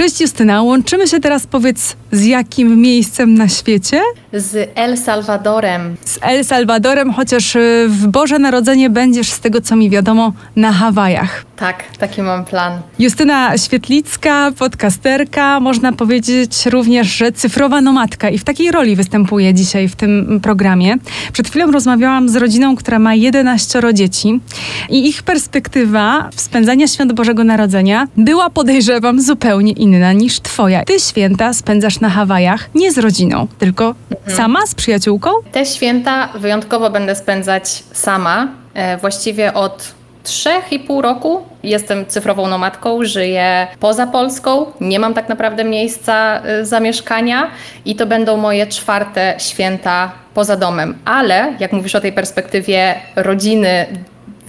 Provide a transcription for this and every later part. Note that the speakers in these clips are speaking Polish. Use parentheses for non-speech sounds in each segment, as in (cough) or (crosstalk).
Cześć Justyna, łączymy się teraz powiedz z jakim miejscem na świecie? Z El Salvadorem. Z El Salvadorem, chociaż y, w Boże Narodzenie będziesz z tego co mi wiadomo na Hawajach. Tak, taki mam plan. Justyna Świetlicka, podcasterka, można powiedzieć również, że cyfrowa nomadka i w takiej roli występuje dzisiaj w tym programie. Przed chwilą rozmawiałam z rodziną, która ma 11 dzieci i ich perspektywa spędzania świąt Bożego Narodzenia była, podejrzewam, zupełnie inna niż twoja. Ty święta spędzasz na Hawajach nie z rodziną, tylko mhm. sama z przyjaciółką? Te święta wyjątkowo będę spędzać sama, e, właściwie od trzech i pół roku jestem cyfrową nomadką, żyję poza Polską, nie mam tak naprawdę miejsca y, zamieszkania i to będą moje czwarte święta poza domem. Ale jak mówisz o tej perspektywie rodziny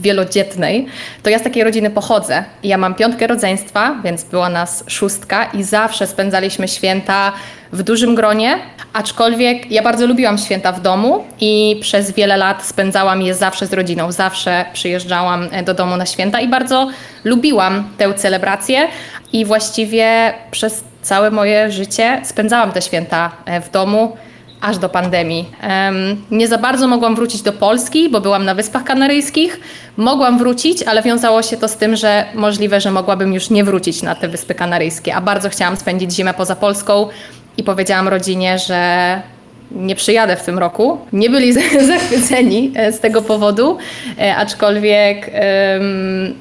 wielodzietnej, to ja z takiej rodziny pochodzę. Ja mam piątkę rodzeństwa, więc była nas szóstka i zawsze spędzaliśmy święta w dużym gronie, aczkolwiek ja bardzo lubiłam święta w domu i przez wiele lat spędzałam je zawsze z rodziną. Zawsze przyjeżdżałam e, do domu na święta i bardzo lubiłam tę celebrację i właściwie przez całe moje życie spędzałam te święta e, w domu aż do pandemii. Nie za bardzo mogłam wrócić do Polski, bo byłam na Wyspach Kanaryjskich. Mogłam wrócić, ale wiązało się to z tym, że możliwe, że mogłabym już nie wrócić na te Wyspy Kanaryjskie, a bardzo chciałam spędzić zimę poza Polską i powiedziałam rodzinie, że nie przyjadę w tym roku. Nie byli (laughs) zachwyceni e, z tego powodu, e, aczkolwiek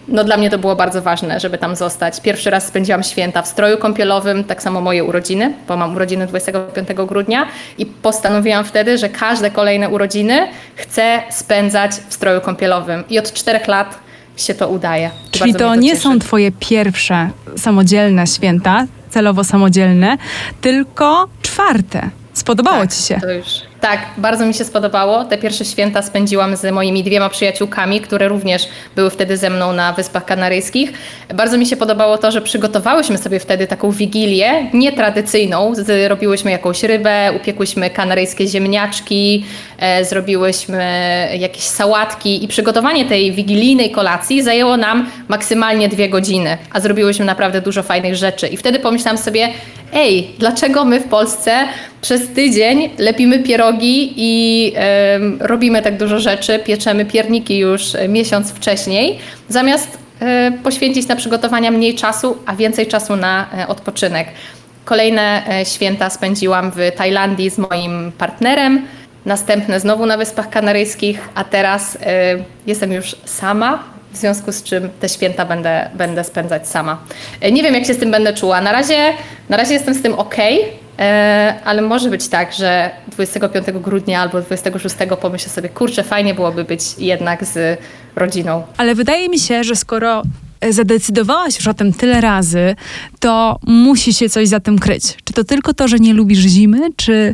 no dla mnie to było bardzo ważne, żeby tam zostać. Pierwszy raz spędziłam święta w stroju kąpielowym, tak samo moje urodziny, bo mam urodziny 25 grudnia i postanowiłam wtedy, że każde kolejne urodziny chcę spędzać w stroju kąpielowym. I od czterech lat się to udaje. Czyli to, to nie są twoje pierwsze samodzielne święta, celowo samodzielne, tylko czwarte. Spodobało tak, ci się? To już. Tak, bardzo mi się spodobało. Te pierwsze święta spędziłam z moimi dwiema przyjaciółkami, które również były wtedy ze mną na Wyspach Kanaryjskich. Bardzo mi się podobało to, że przygotowałyśmy sobie wtedy taką wigilię nietradycyjną. Zrobiłyśmy jakąś rybę, upiekłyśmy kanaryjskie ziemniaczki, e, zrobiłyśmy jakieś sałatki i przygotowanie tej wigilijnej kolacji zajęło nam maksymalnie dwie godziny, a zrobiłyśmy naprawdę dużo fajnych rzeczy. I wtedy pomyślałam sobie, ej, dlaczego my w Polsce przez tydzień lepimy pierogi i y, robimy tak dużo rzeczy, pieczemy pierniki już miesiąc wcześniej, zamiast y, poświęcić na przygotowania mniej czasu, a więcej czasu na y, odpoczynek. Kolejne święta spędziłam w Tajlandii z moim partnerem, następne znowu na Wyspach Kanaryjskich, a teraz jestem już sama w związku z czym te święta będę, będę spędzać sama. E, nie wiem, jak się z tym będę czuła. Na razie, na razie jestem z tym ok, e, ale może być tak, że 25 grudnia albo 26 pomyślę sobie, kurczę, fajnie byłoby być jednak z rodziną. Ale wydaje mi się, że skoro zadecydowałaś już o tym tyle razy, to musi się coś za tym kryć. Czy to tylko to, że nie lubisz zimy, czy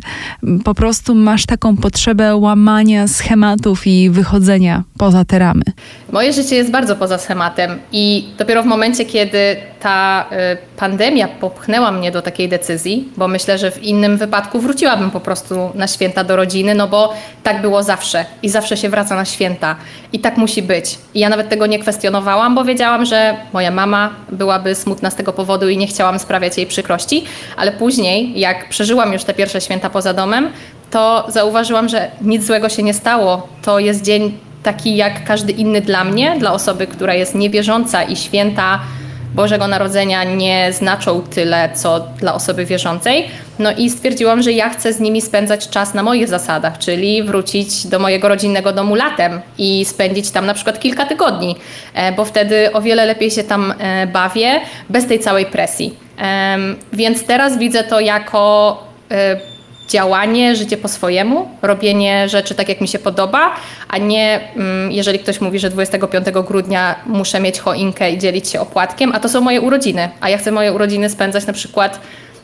po prostu masz taką potrzebę łamania schematów i wychodzenia poza te ramy? Moje życie jest bardzo poza schematem i dopiero w momencie, kiedy ta y, pandemia popchnęła mnie do takiej decyzji, bo myślę, że w innym wypadku wróciłabym po prostu na święta do rodziny, no bo tak było zawsze i zawsze się wraca na święta i tak musi być. I ja nawet tego nie kwestionowałam, bo wiedziałam, że moja mama byłaby smutna z tego powodu i nie chciałam sprawiać jej przykrości, ale później, jak przeżyłam już te pierwsze święta poza domem, to zauważyłam, że nic złego się nie stało. To jest dzień taki jak każdy inny dla mnie, dla osoby, która jest niewierząca i święta Bożego Narodzenia nie znaczą tyle, co dla osoby wierzącej. No i stwierdziłam, że ja chcę z nimi spędzać czas na moich zasadach, czyli wrócić do mojego rodzinnego domu latem i spędzić tam na przykład kilka tygodni, e, bo wtedy o wiele lepiej się tam e, bawię, bez tej całej presji. Więc teraz widzę to jako e, działanie, życie po swojemu, robienie rzeczy tak, jak mi się podoba, a nie mm, jeżeli ktoś mówi, że 25 grudnia muszę mieć choinkę i dzielić się opłatkiem, a to są moje urodziny, a ja chcę moje urodziny spędzać na przykład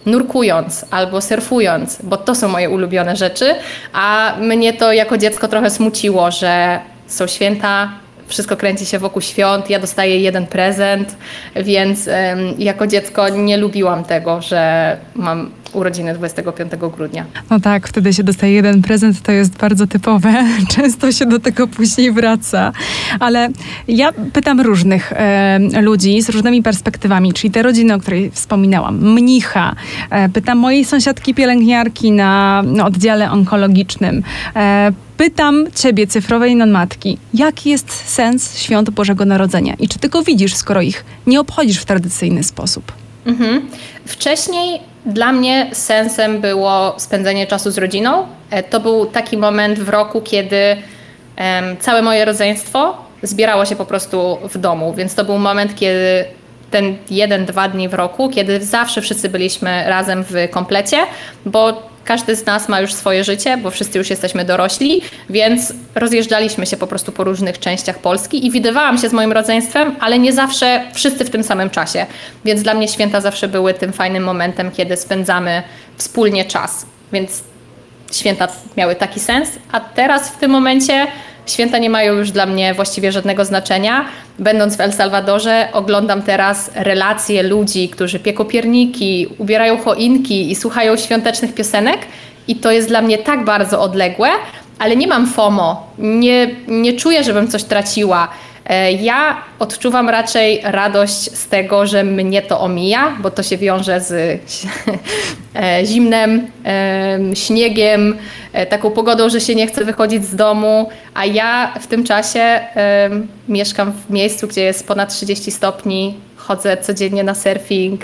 nurkując albo surfując, bo to są moje ulubione rzeczy, a mnie to jako dziecko trochę smuciło, że są święta, wszystko kręci się wokół świąt, ja dostaję jeden prezent, więc jako dziecko nie lubiłam tego, że mam urodziny 25 grudnia. No tak, wtedy się dostaje jeden prezent, to jest bardzo typowe. (laughs) Często się do tego później wraca. Ale ja pytam różnych e, ludzi z różnymi perspektywami, czyli te rodziny, o której wspominałam, mnicha, e, pytam mojej sąsiadki pielęgniarki na, na oddziale onkologicznym. E, Pytam ciebie, cyfrowej non-matki, jaki jest sens świąt Bożego Narodzenia i czy ty go widzisz, skoro ich nie obchodzisz w tradycyjny sposób? Mhm. Wcześniej dla mnie sensem było spędzenie czasu z rodziną. E, to był taki moment w roku, kiedy całe moje rodzeństwo zbierało się po prostu w domu, więc to był moment, kiedy ten jeden, dwa dni w roku, kiedy zawsze wszyscy byliśmy razem w komplecie, bo każdy z nas ma już swoje życie, bo wszyscy już jesteśmy dorośli, więc rozjeżdżaliśmy się po prostu po różnych częściach Polski i widywałam się z moim rodzeństwem, ale nie zawsze wszyscy w tym samym czasie. Więc dla mnie święta zawsze były tym fajnym momentem, kiedy spędzamy wspólnie czas. Więc święta miały taki sens, a teraz w tym momencie Święta nie mają już dla mnie właściwie żadnego znaczenia. Będąc w El Salvadorze, oglądam teraz relacje ludzi, którzy pieką pierniki, ubierają choinki i słuchają świątecznych piosenek. I to jest dla mnie tak bardzo odległe, ale nie mam FOMO. Nie, nie czuję, żebym coś traciła. E, ja odczuwam raczej radość z tego, że mnie to omija, bo to się wiąże z (laughs) e, zimnem, śniegiem, e, taką pogodą, że się nie chce wychodzić z domu, a ja w tym czasie mieszkam w miejscu, gdzie jest ponad 30 stopni, chodzę codziennie na surfing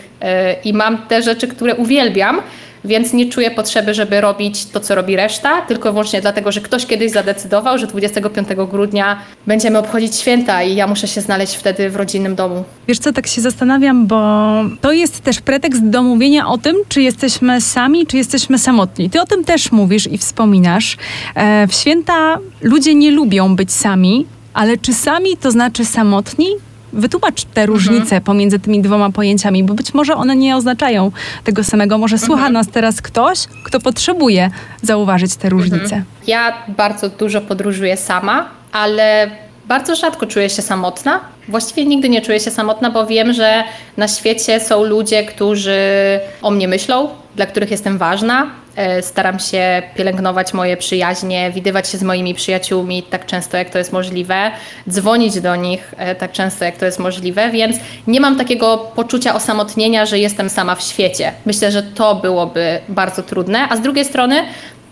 i mam te rzeczy, które uwielbiam więc nie czuję potrzeby, żeby robić to, co robi reszta, tylko wyłącznie dlatego, że ktoś kiedyś zadecydował, że 25 grudnia będziemy obchodzić święta i ja muszę się znaleźć wtedy w rodzinnym domu. Wiesz co, tak się zastanawiam, bo to jest też pretekst do mówienia o tym, czy jesteśmy sami, czy jesteśmy samotni. Ty o tym też mówisz i wspominasz. E, w święta ludzie nie lubią być sami, ale czy sami to znaczy samotni? Wytłumacz te różnice mhm. pomiędzy tymi dwoma pojęciami, bo być może one nie oznaczają tego samego. Może mhm. słucha nas teraz ktoś, kto potrzebuje zauważyć te różnice. Mhm. Ja bardzo dużo podróżuję sama, ale bardzo rzadko czuję się samotna. Właściwie nigdy nie czuję się samotna, bo wiem, że na świecie są ludzie, którzy o mnie myślą, dla których jestem ważna. E, staram się pielęgnować moje przyjaźnie, widywać się z moimi przyjaciółmi tak często, jak to jest możliwe, dzwonić do nich e, tak często, jak to jest możliwe, więc nie mam takiego poczucia osamotnienia, że jestem sama w świecie. Myślę, że to byłoby bardzo trudne, a z drugiej strony,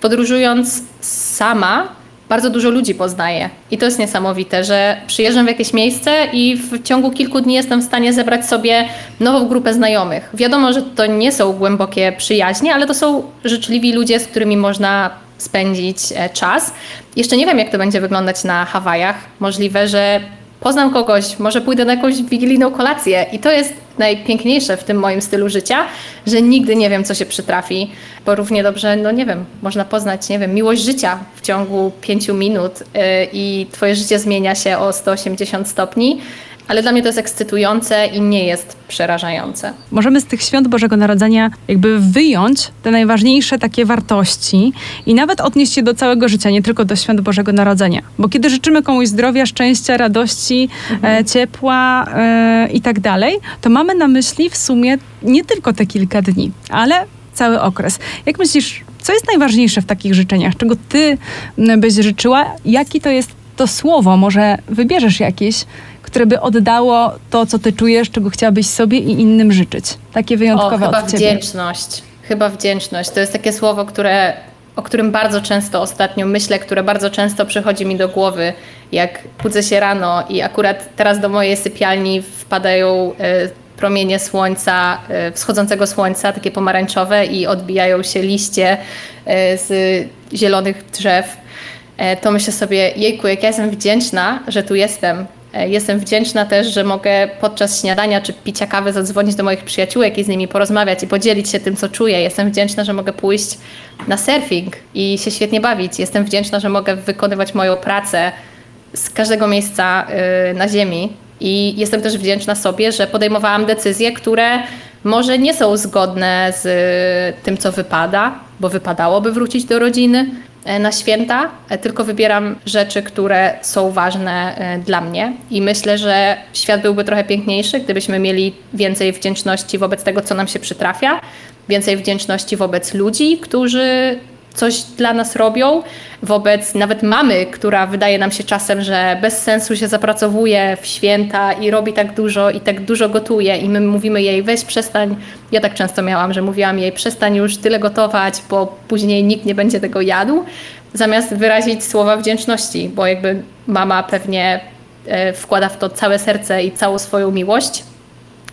podróżując sama, bardzo dużo ludzi poznaję. I to jest niesamowite, że przyjeżdżam w jakieś miejsce i w ciągu kilku dni jestem w stanie zebrać sobie nową grupę znajomych. Wiadomo, że to nie są głębokie przyjaźnie, ale to są życzliwi ludzie, z którymi można spędzić e, czas. Jeszcze nie wiem, jak to będzie wyglądać na Hawajach. Możliwe, że poznam kogoś, może pójdę na jakąś wigilijną kolację i to jest najpiękniejsze w tym moim stylu życia, że nigdy nie wiem, co się przytrafi, bo równie dobrze, no nie wiem, można poznać, nie wiem, miłość życia w ciągu pięciu minut yy, i twoje życie zmienia się o 180 stopni, ale dla mnie to jest ekscytujące i nie jest przerażające. Możemy z tych świąt Bożego Narodzenia jakby wyjąć te najważniejsze takie wartości i nawet odnieść je do całego życia, nie tylko do świąt Bożego Narodzenia. Bo kiedy życzymy komuś zdrowia, szczęścia, radości, mhm. e, ciepła e, i tak dalej, to mamy na myśli w sumie nie tylko te kilka dni, ale cały okres. Jak myślisz, co jest najważniejsze w takich życzeniach? Czego ty byś życzyła? Jaki to jest to słowo? Może wybierzesz jakieś, które by oddało to, co ty czujesz, czego chciałabyś sobie i innym życzyć. Takie wyjątkowe o, chyba od ciebie. wdzięczność. Chyba wdzięczność. To jest takie słowo, które, o którym bardzo często ostatnio myślę, które bardzo często przychodzi mi do głowy, jak budzę się rano i akurat teraz do mojej sypialni wpadają y, promienie słońca, y, wschodzącego słońca, takie pomarańczowe i odbijają się liście y, z zielonych drzew, to myślę sobie, jejku, jak ja jestem wdzięczna, że tu jestem, E, jestem wdzięczna też, że mogę podczas śniadania czy picia kawy zadzwonić do moich przyjaciółek i z nimi porozmawiać i podzielić się tym, co czuję. Jestem wdzięczna, że mogę pójść na surfing i się świetnie bawić. Jestem wdzięczna, że mogę wykonywać moją pracę z każdego miejsca y, na Ziemi. I jestem też wdzięczna sobie, że podejmowałam decyzje, które może nie są zgodne z tym, co wypada, bo wypadałoby wrócić do rodziny, E, na święta, e, tylko wybieram rzeczy, które są ważne e, dla mnie. I myślę, że świat byłby trochę piękniejszy, gdybyśmy mieli więcej wdzięczności wobec tego, co nam się przytrafia więcej wdzięczności wobec ludzi, którzy coś dla nas robią, wobec nawet mamy, która wydaje nam się czasem, że bez sensu się zapracowuje w święta i robi tak dużo i tak dużo gotuje i my mówimy jej weź przestań, ja tak często miałam, że mówiłam jej przestań już tyle gotować, bo później nikt nie będzie tego jadł, zamiast wyrazić słowa wdzięczności, bo jakby mama pewnie e, wkłada w to całe serce i całą swoją miłość,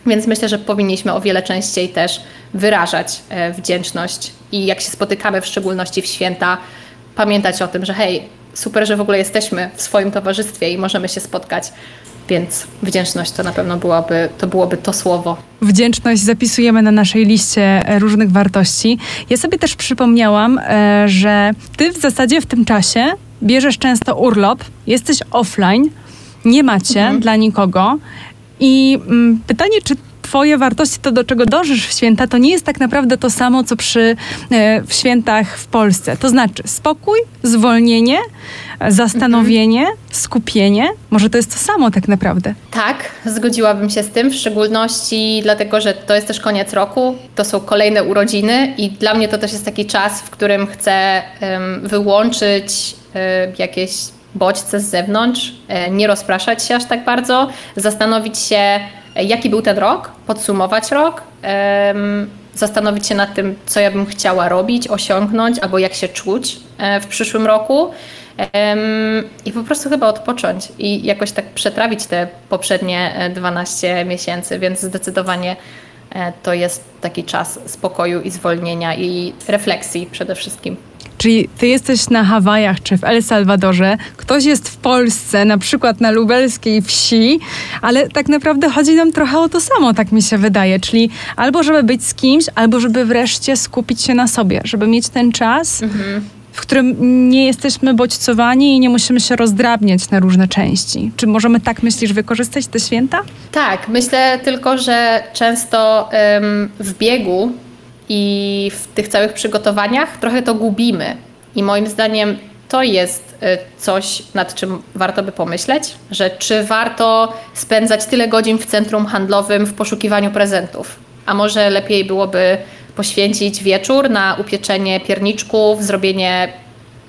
więc myślę, że powinniśmy o wiele częściej też wyrażać e, wdzięczność i jak się spotykamy, w szczególności w święta, pamiętać o tym, że hej, super, że w ogóle jesteśmy w swoim towarzystwie i możemy się spotkać. Więc wdzięczność to na pewno byłoby to, byłoby to słowo. Wdzięczność zapisujemy na naszej liście e, różnych wartości. Ja sobie też przypomniałam, e, że ty w zasadzie w tym czasie bierzesz często urlop, jesteś offline, nie macie mhm. dla nikogo. I mm, pytanie, czy Twoje wartości, to do czego dążysz w święta, to nie jest tak naprawdę to samo, co przy, e, w świętach w Polsce. To znaczy spokój, zwolnienie, zastanowienie, mhm. skupienie. Może to jest to samo tak naprawdę. Tak, zgodziłabym się z tym, w szczególności dlatego, że to jest też koniec roku, to są kolejne urodziny i dla mnie to też jest taki czas, w którym chcę um, wyłączyć um, jakieś bodźce z zewnątrz, e, nie rozpraszać się aż tak bardzo, zastanowić się, jaki był ten rok, podsumować rok, zastanowić się nad tym, co ja bym chciała robić, osiągnąć, albo jak się czuć e, w przyszłym roku. I po prostu chyba odpocząć i jakoś tak przetrawić te poprzednie 12 e, miesięcy, więc zdecydowanie to jest taki czas spokoju i zwolnienia i refleksji przede wszystkim. Czyli ty jesteś na Hawajach czy w El Salwadorze, ktoś jest w Polsce, na przykład na lubelskiej wsi, ale tak naprawdę chodzi nam trochę o to samo, tak mi się wydaje. Czyli albo żeby być z kimś, albo żeby wreszcie skupić się na sobie, żeby mieć ten czas. Mhm w którym nie jesteśmy bodźcowani i nie musimy się rozdrabniać na różne części. Czy możemy tak myślisz wykorzystać te święta? Tak, myślę tylko, że często ym, w biegu i w tych całych przygotowaniach trochę to gubimy. I moim zdaniem to jest y, coś, nad czym warto by pomyśleć, że czy warto spędzać tyle godzin w centrum handlowym w poszukiwaniu prezentów, a może lepiej byłoby poświęcić wieczór na upieczenie pierniczków, zrobienie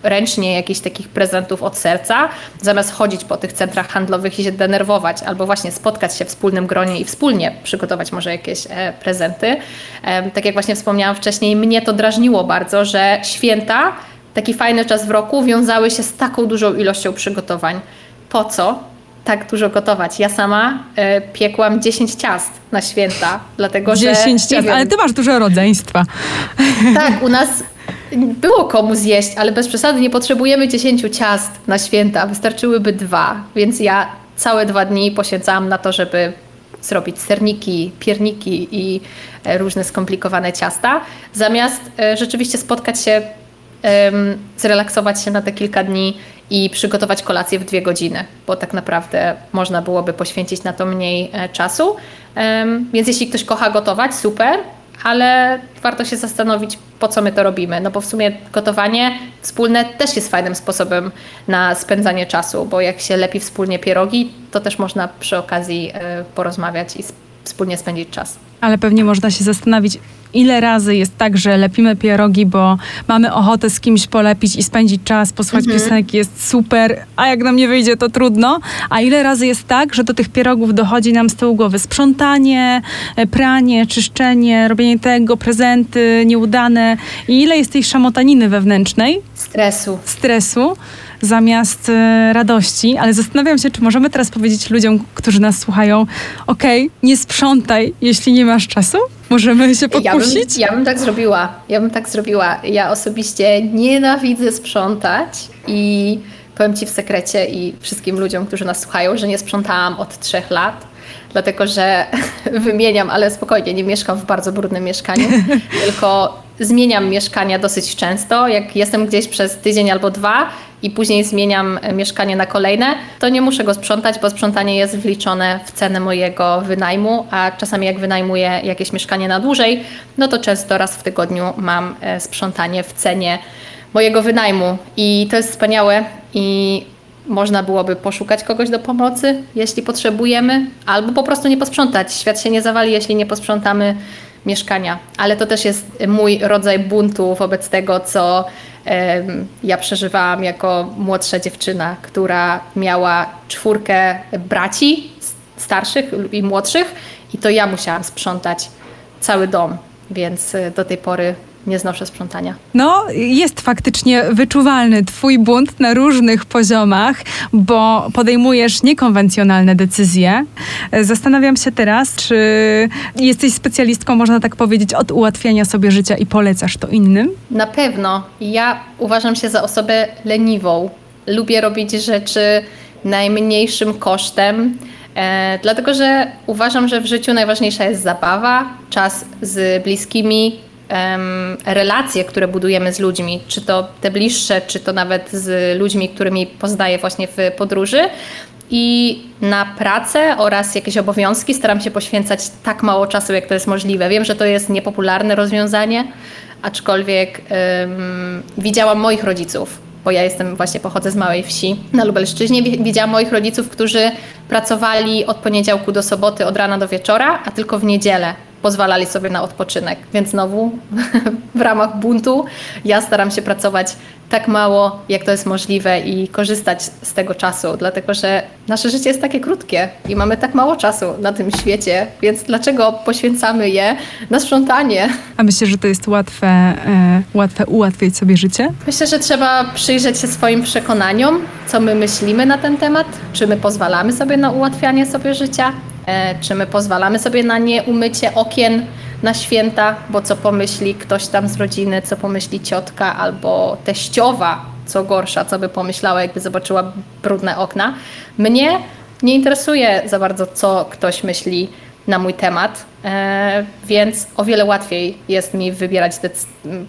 ręcznie jakichś takich prezentów od serca, zamiast chodzić po tych centrach handlowych i się denerwować, albo właśnie spotkać się w wspólnym gronie i wspólnie przygotować może jakieś e, prezenty. Tak jak właśnie wspomniałam wcześniej, mnie to drażniło bardzo, że święta, taki fajny czas w roku, wiązały się z taką dużą ilością przygotowań. Po co? tak dużo gotować. Ja sama y, piekłam 10 ciast na święta, dlatego 10 że... 10 ciast, ale ty masz dużo rodzeństwa. Tak, u nas było komu zjeść, ale bez przesady nie potrzebujemy 10 ciast na święta, wystarczyłyby dwa, więc ja całe dwa dni poświęcałam na to, żeby zrobić serniki, pierniki i e, różne skomplikowane ciasta, zamiast e, rzeczywiście spotkać się, zrelaksować się na te kilka dni i przygotować kolację w dwie godziny, bo tak naprawdę można byłoby poświęcić na to mniej e, czasu. Więc jeśli ktoś kocha gotować, super, ale warto się zastanowić, po co my to robimy. No bo w sumie gotowanie wspólne też jest fajnym sposobem na spędzanie czasu, bo jak się lepi wspólnie pierogi, to też można przy okazji e, porozmawiać i wspólnie spędzić czas. Ale pewnie można się zastanowić, ile razy jest tak, że lepimy pierogi, bo mamy ochotę z kimś polepić i spędzić czas, posłuchać mhm. piosenki, jest super, a jak nam nie wyjdzie, to trudno. A ile razy jest tak, że do tych pierogów dochodzi nam z tyłu głowy sprzątanie, e, pranie, czyszczenie, robienie tego, prezenty nieudane i ile jest tej szamotaniny wewnętrznej. Stresu. Stresu zamiast e, radości, ale zastanawiam się, czy możemy teraz powiedzieć ludziom, którzy nas słuchają, okej, okay, nie sprzątaj, jeśli nie masz czasu? Możemy się pokusić? Ja bym, ja bym tak zrobiła. Ja bym tak zrobiła. Ja osobiście nienawidzę sprzątać i powiem Ci w sekrecie i wszystkim ludziom, którzy nas słuchają, że nie sprzątałam od trzech lat dlatego że (laughs) wymieniam, ale spokojnie, nie mieszkam w bardzo brudnym mieszkaniu, (laughs) tylko zmieniam mieszkania dosyć często. Jak jestem gdzieś przez tydzień albo dwa i później zmieniam mieszkanie na kolejne, to nie muszę go sprzątać, bo sprzątanie jest wliczone w cenę mojego wynajmu, a czasami jak wynajmuję jakieś mieszkanie na dłużej, no to często raz w tygodniu mam e, sprzątanie w cenie mojego wynajmu i to jest wspaniałe i można byłoby poszukać kogoś do pomocy, jeśli potrzebujemy, albo po prostu nie posprzątać. Świat się nie zawali, jeśli nie posprzątamy mieszkania. Ale to też jest mój rodzaj buntu wobec tego, co ja przeżywałam jako młodsza dziewczyna, która miała czwórkę braci starszych i młodszych i to ja musiałam sprzątać cały dom, więc e, do tej pory nie znoszę sprzątania. No, jest faktycznie wyczuwalny Twój bunt na różnych poziomach, bo podejmujesz niekonwencjonalne decyzje. Zastanawiam się teraz, czy jesteś specjalistką, można tak powiedzieć, od ułatwiania sobie życia i polecasz to innym? Na pewno. Ja uważam się za osobę leniwą. Lubię robić rzeczy najmniejszym kosztem. E, dlatego, że uważam, że w życiu najważniejsza jest zabawa, czas z bliskimi, relacje, które budujemy z ludźmi, czy to te bliższe, czy to nawet z ludźmi, którymi poznaję właśnie w podróży. I na pracę oraz jakieś obowiązki staram się poświęcać tak mało czasu, jak to jest możliwe. Wiem, że to jest niepopularne rozwiązanie, aczkolwiek um, widziałam moich rodziców, bo ja jestem właśnie pochodzę z małej wsi na Lubelszczyźnie. Widziałam moich rodziców, którzy pracowali od poniedziałku do soboty, od rana do wieczora, a tylko w niedzielę pozwalali sobie na odpoczynek. Więc znowu (laughs) w ramach buntu ja staram się pracować tak mało, jak to jest możliwe i korzystać z tego czasu, dlatego że nasze życie jest takie krótkie i mamy tak mało czasu na tym świecie, więc dlaczego poświęcamy je na sprzątanie? A myślę, że to jest łatwe, e, łatwe ułatwiać sobie życie? Myślę, że trzeba przyjrzeć się swoim przekonaniom, co my myślimy na ten temat, czy my pozwalamy sobie na ułatwianie sobie życia, czy my pozwalamy sobie na nie umycie okien na święta, bo co pomyśli ktoś tam z rodziny, co pomyśli ciotka albo teściowa, co gorsza, co by pomyślała, jakby zobaczyła brudne okna. Mnie nie interesuje za bardzo, co ktoś myśli na mój temat, e, więc o wiele łatwiej jest mi wybierać,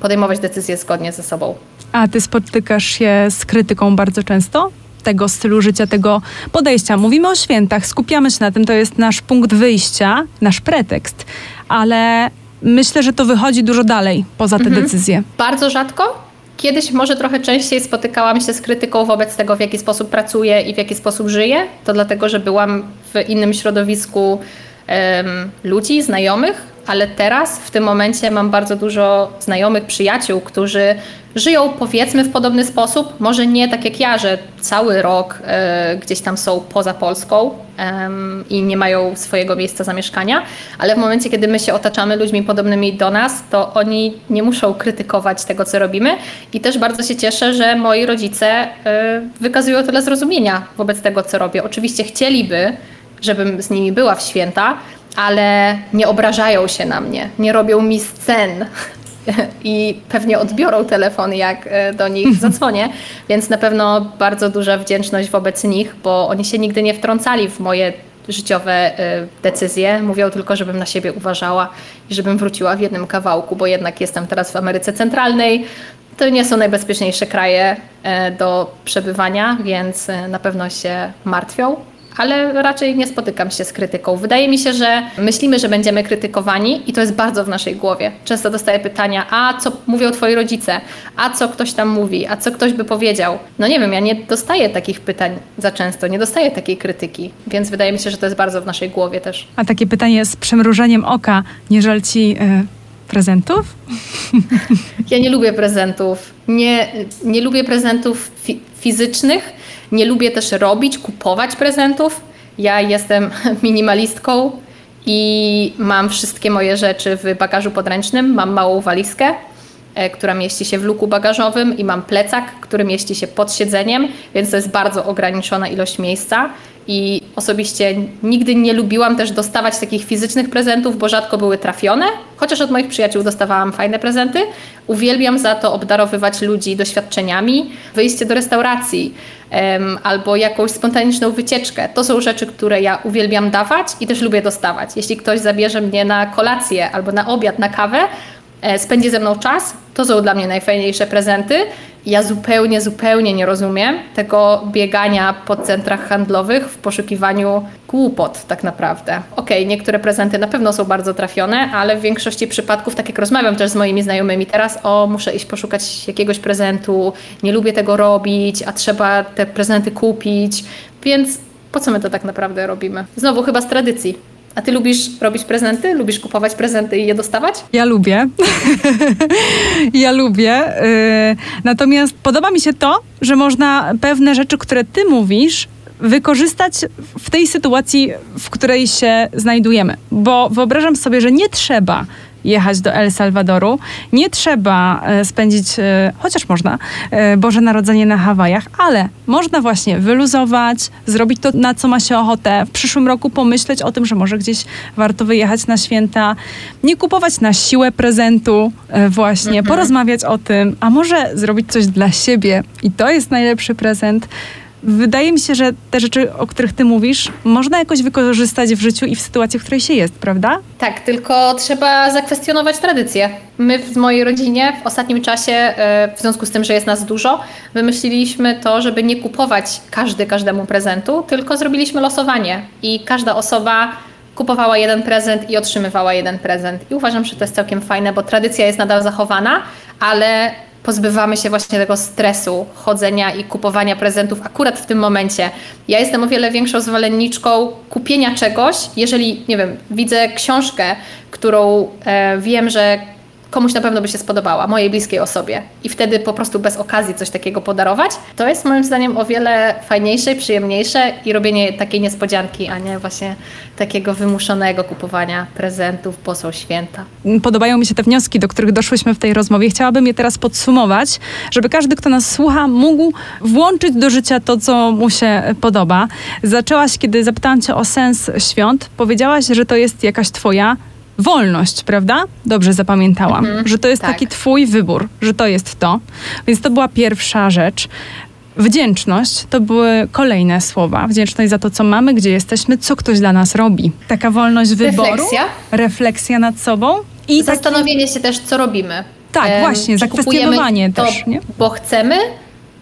podejmować decyzje zgodnie ze sobą. A ty spotykasz się z krytyką bardzo często? Tego stylu życia, tego podejścia. Mówimy o świętach, skupiamy się na tym, to jest nasz punkt wyjścia, nasz pretekst, ale myślę, że to wychodzi dużo dalej poza te mhm. decyzje. Bardzo rzadko. Kiedyś może trochę częściej spotykałam się z krytyką wobec tego, w jaki sposób pracuję i w jaki sposób żyję. To dlatego, że byłam w innym środowisku um, ludzi, znajomych, ale teraz w tym momencie mam bardzo dużo znajomych, przyjaciół, którzy żyją powiedzmy w podobny sposób, może nie tak jak ja, że cały rok e, gdzieś tam są poza Polską e, i nie mają swojego miejsca zamieszkania, ale w momencie, kiedy my się otaczamy ludźmi podobnymi do nas, to oni nie muszą krytykować tego, co robimy i też bardzo się cieszę, że moi rodzice e, wykazują tyle zrozumienia wobec tego, co robię. Oczywiście chcieliby, żebym z nimi była w święta, ale nie obrażają się na mnie, nie robią mi scen i pewnie odbiorą telefon, jak e, do nich zadzwonię, więc na pewno bardzo duża wdzięczność wobec nich, bo oni się nigdy nie wtrącali w moje życiowe e, decyzje. Mówią tylko, żebym na siebie uważała i żebym wróciła w jednym kawałku, bo jednak jestem teraz w Ameryce Centralnej. To nie są najbezpieczniejsze kraje e, do przebywania, więc na pewno się martwią ale raczej nie spotykam się z krytyką. Wydaje mi się, że myślimy, że będziemy krytykowani i to jest bardzo w naszej głowie. Często dostaję pytania, a co mówią twoi rodzice, a co ktoś tam mówi, a co ktoś by powiedział. No nie wiem, ja nie dostaję takich pytań za często, nie dostaję takiej krytyki, więc wydaje mi się, że to jest bardzo w naszej głowie też. A takie pytanie z przemrużeniem oka, nie żal ci... Yy prezentów? (laughs) Ja nie lubię prezentów. Nie, nie lubię prezentów fi fizycznych. Nie lubię też robić, kupować prezentów. Ja jestem (laughs) minimalistką i mam wszystkie moje rzeczy w bagażu podręcznym. Mam małą walizkę, e, która mieści się w luku bagażowym i mam plecak, który mieści się pod siedzeniem, więc to jest bardzo ograniczona ilość miejsca. I osobiście nigdy nie lubiłam też dostawać takich fizycznych prezentów, bo rzadko były trafione, chociaż od moich przyjaciół dostawałam fajne prezenty. Uwielbiam za to obdarowywać ludzi doświadczeniami, wyjście do restauracji um, albo jakąś spontaniczną wycieczkę. To są rzeczy, które ja uwielbiam dawać i też lubię dostawać. Jeśli ktoś zabierze mnie na kolację albo na obiad, na kawę, e, spędzi ze mną czas, to są dla mnie najfajniejsze prezenty ja zupełnie, zupełnie nie rozumiem tego biegania po centrach handlowych w poszukiwaniu głupot tak naprawdę. Okej, okay, niektóre prezenty na pewno są bardzo trafione, ale w większości przypadków, tak jak rozmawiam też z moimi znajomymi teraz, o muszę iść poszukać jakiegoś prezentu, nie lubię tego robić, a trzeba te prezenty kupić, więc po co my to tak naprawdę robimy? Znowu chyba z tradycji A ty lubisz robić prezenty? Lubisz kupować prezenty i je dostawać? Ja lubię. (laughs) ja lubię. Y, Natomiast podoba mi się to, że można pewne rzeczy, które ty mówisz, wykorzystać w tej sytuacji, w której się znajdujemy. Bo wyobrażam sobie, że nie trzeba jechać do El Salwadoru, nie trzeba e, spędzić, e, chociaż można, e, Boże Narodzenie na Hawajach, ale można właśnie wyluzować, zrobić to, na co ma się ochotę. W przyszłym roku pomyśleć o tym, że może gdzieś warto wyjechać na święta, nie kupować na siłę prezentu właśnie, porozmawiać o tym, a może zrobić coś dla siebie i to jest najlepszy prezent. Wydaje mi się, że te rzeczy, o których ty mówisz, można jakoś wykorzystać w życiu i w sytuacji, w której się jest, prawda? Tak, tylko trzeba zakwestionować tradycje. My w mojej rodzinie w ostatnim czasie, e, w związku z tym, że jest nas dużo, wymyśliliśmy to, żeby nie kupować każdy każdemu prezentu, tylko zrobiliśmy losowanie i każda osoba kupowała jeden prezent i otrzymywała jeden prezent. I uważam, że to jest całkiem fajne, bo tradycja jest nadal zachowana, ale pozbywamy się właśnie tego stresu chodzenia i kupowania prezentów akurat w tym momencie. Ja jestem o wiele większą zwolenniczką kupienia czegoś, jeżeli, nie wiem, widzę książkę, którą e, wiem, że komuś na pewno by się spodobała, mojej bliskiej osobie. I wtedy po prostu bez okazji coś takiego podarować. To jest moim zdaniem o wiele fajniejsze przyjemniejsze i robienie takiej niespodzianki, a nie właśnie takiego wymuszonego kupowania prezentów, bo są święta. Podobają mi się te wnioski, do których doszłyśmy w tej rozmowie. Chciałabym je teraz podsumować, żeby każdy, kto nas słucha, mógł włączyć do życia to, co mu się podoba. Zaczęłaś, kiedy zapytałam cię o sens świąt, powiedziałaś, że to jest jakaś twoja wolność, prawda? Dobrze zapamiętałam, Mhm, że to jest tak. taki twój wybór, że to jest to. Więc to była pierwsza rzecz. Wdzięczność to były kolejne słowa. Wdzięczność za to, co mamy, gdzie jesteśmy, co ktoś dla nas robi. Taka wolność wyboru, Refleksja. refleksja nad sobą i taki, Zastanowienie się też, co robimy. Tak, właśnie, zakwestionowanie też, to, nie? Bo chcemy,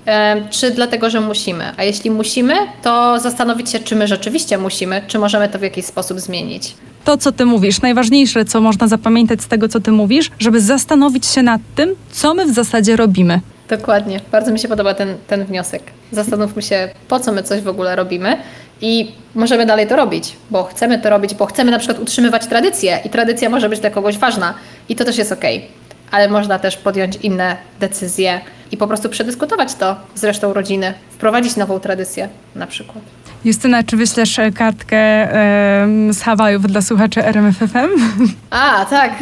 em, czy dlatego, że musimy. A jeśli musimy, to zastanowić się, czy my rzeczywiście musimy, czy możemy to w jakiś sposób zmienić. To, co ty mówisz, najważniejsze, co można zapamiętać z tego, co ty mówisz, żeby zastanowić się nad tym, co my w zasadzie robimy. Dokładnie. Bardzo mi się podoba ten, ten wniosek. Zastanówmy się, po co my coś w ogóle robimy i możemy dalej to robić, bo chcemy to robić, bo chcemy na przykład utrzymywać tradycję i tradycja może być dla kogoś ważna i to też jest okej. Ale można też podjąć inne decyzje i po prostu przedyskutować to z resztą rodziny, wprowadzić nową tradycję na przykład. Justyna, czy wyślesz e, kartkę z Hawajów dla słuchaczy RMFFM? A, tak.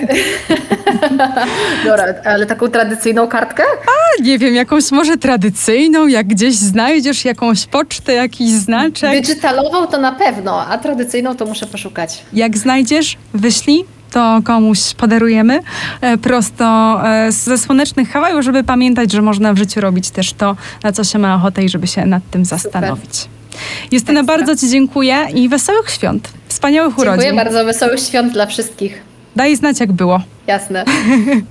Dobra, ale taką tradycyjną kartkę? A, nie wiem, jakąś może tradycyjną, jak gdzieś znajdziesz jakąś pocztę, jakiś znaczek. Digitalową to na pewno, a tradycyjną to muszę poszukać. Jak znajdziesz, wyślij. To komuś podarujemy e, prosto e, ze słonecznych Hawajów, żeby pamiętać, że można w życiu robić też to, na co się ma ochotę i żeby się nad tym zastanowić. Justyna, Ekstra. bardzo Ci dziękuję i wesołych świąt, wspaniałych Dziękuję urodzin. bardzo, wesołych świąt dla wszystkich. Daj znać, jak było. Jasne. (laughs)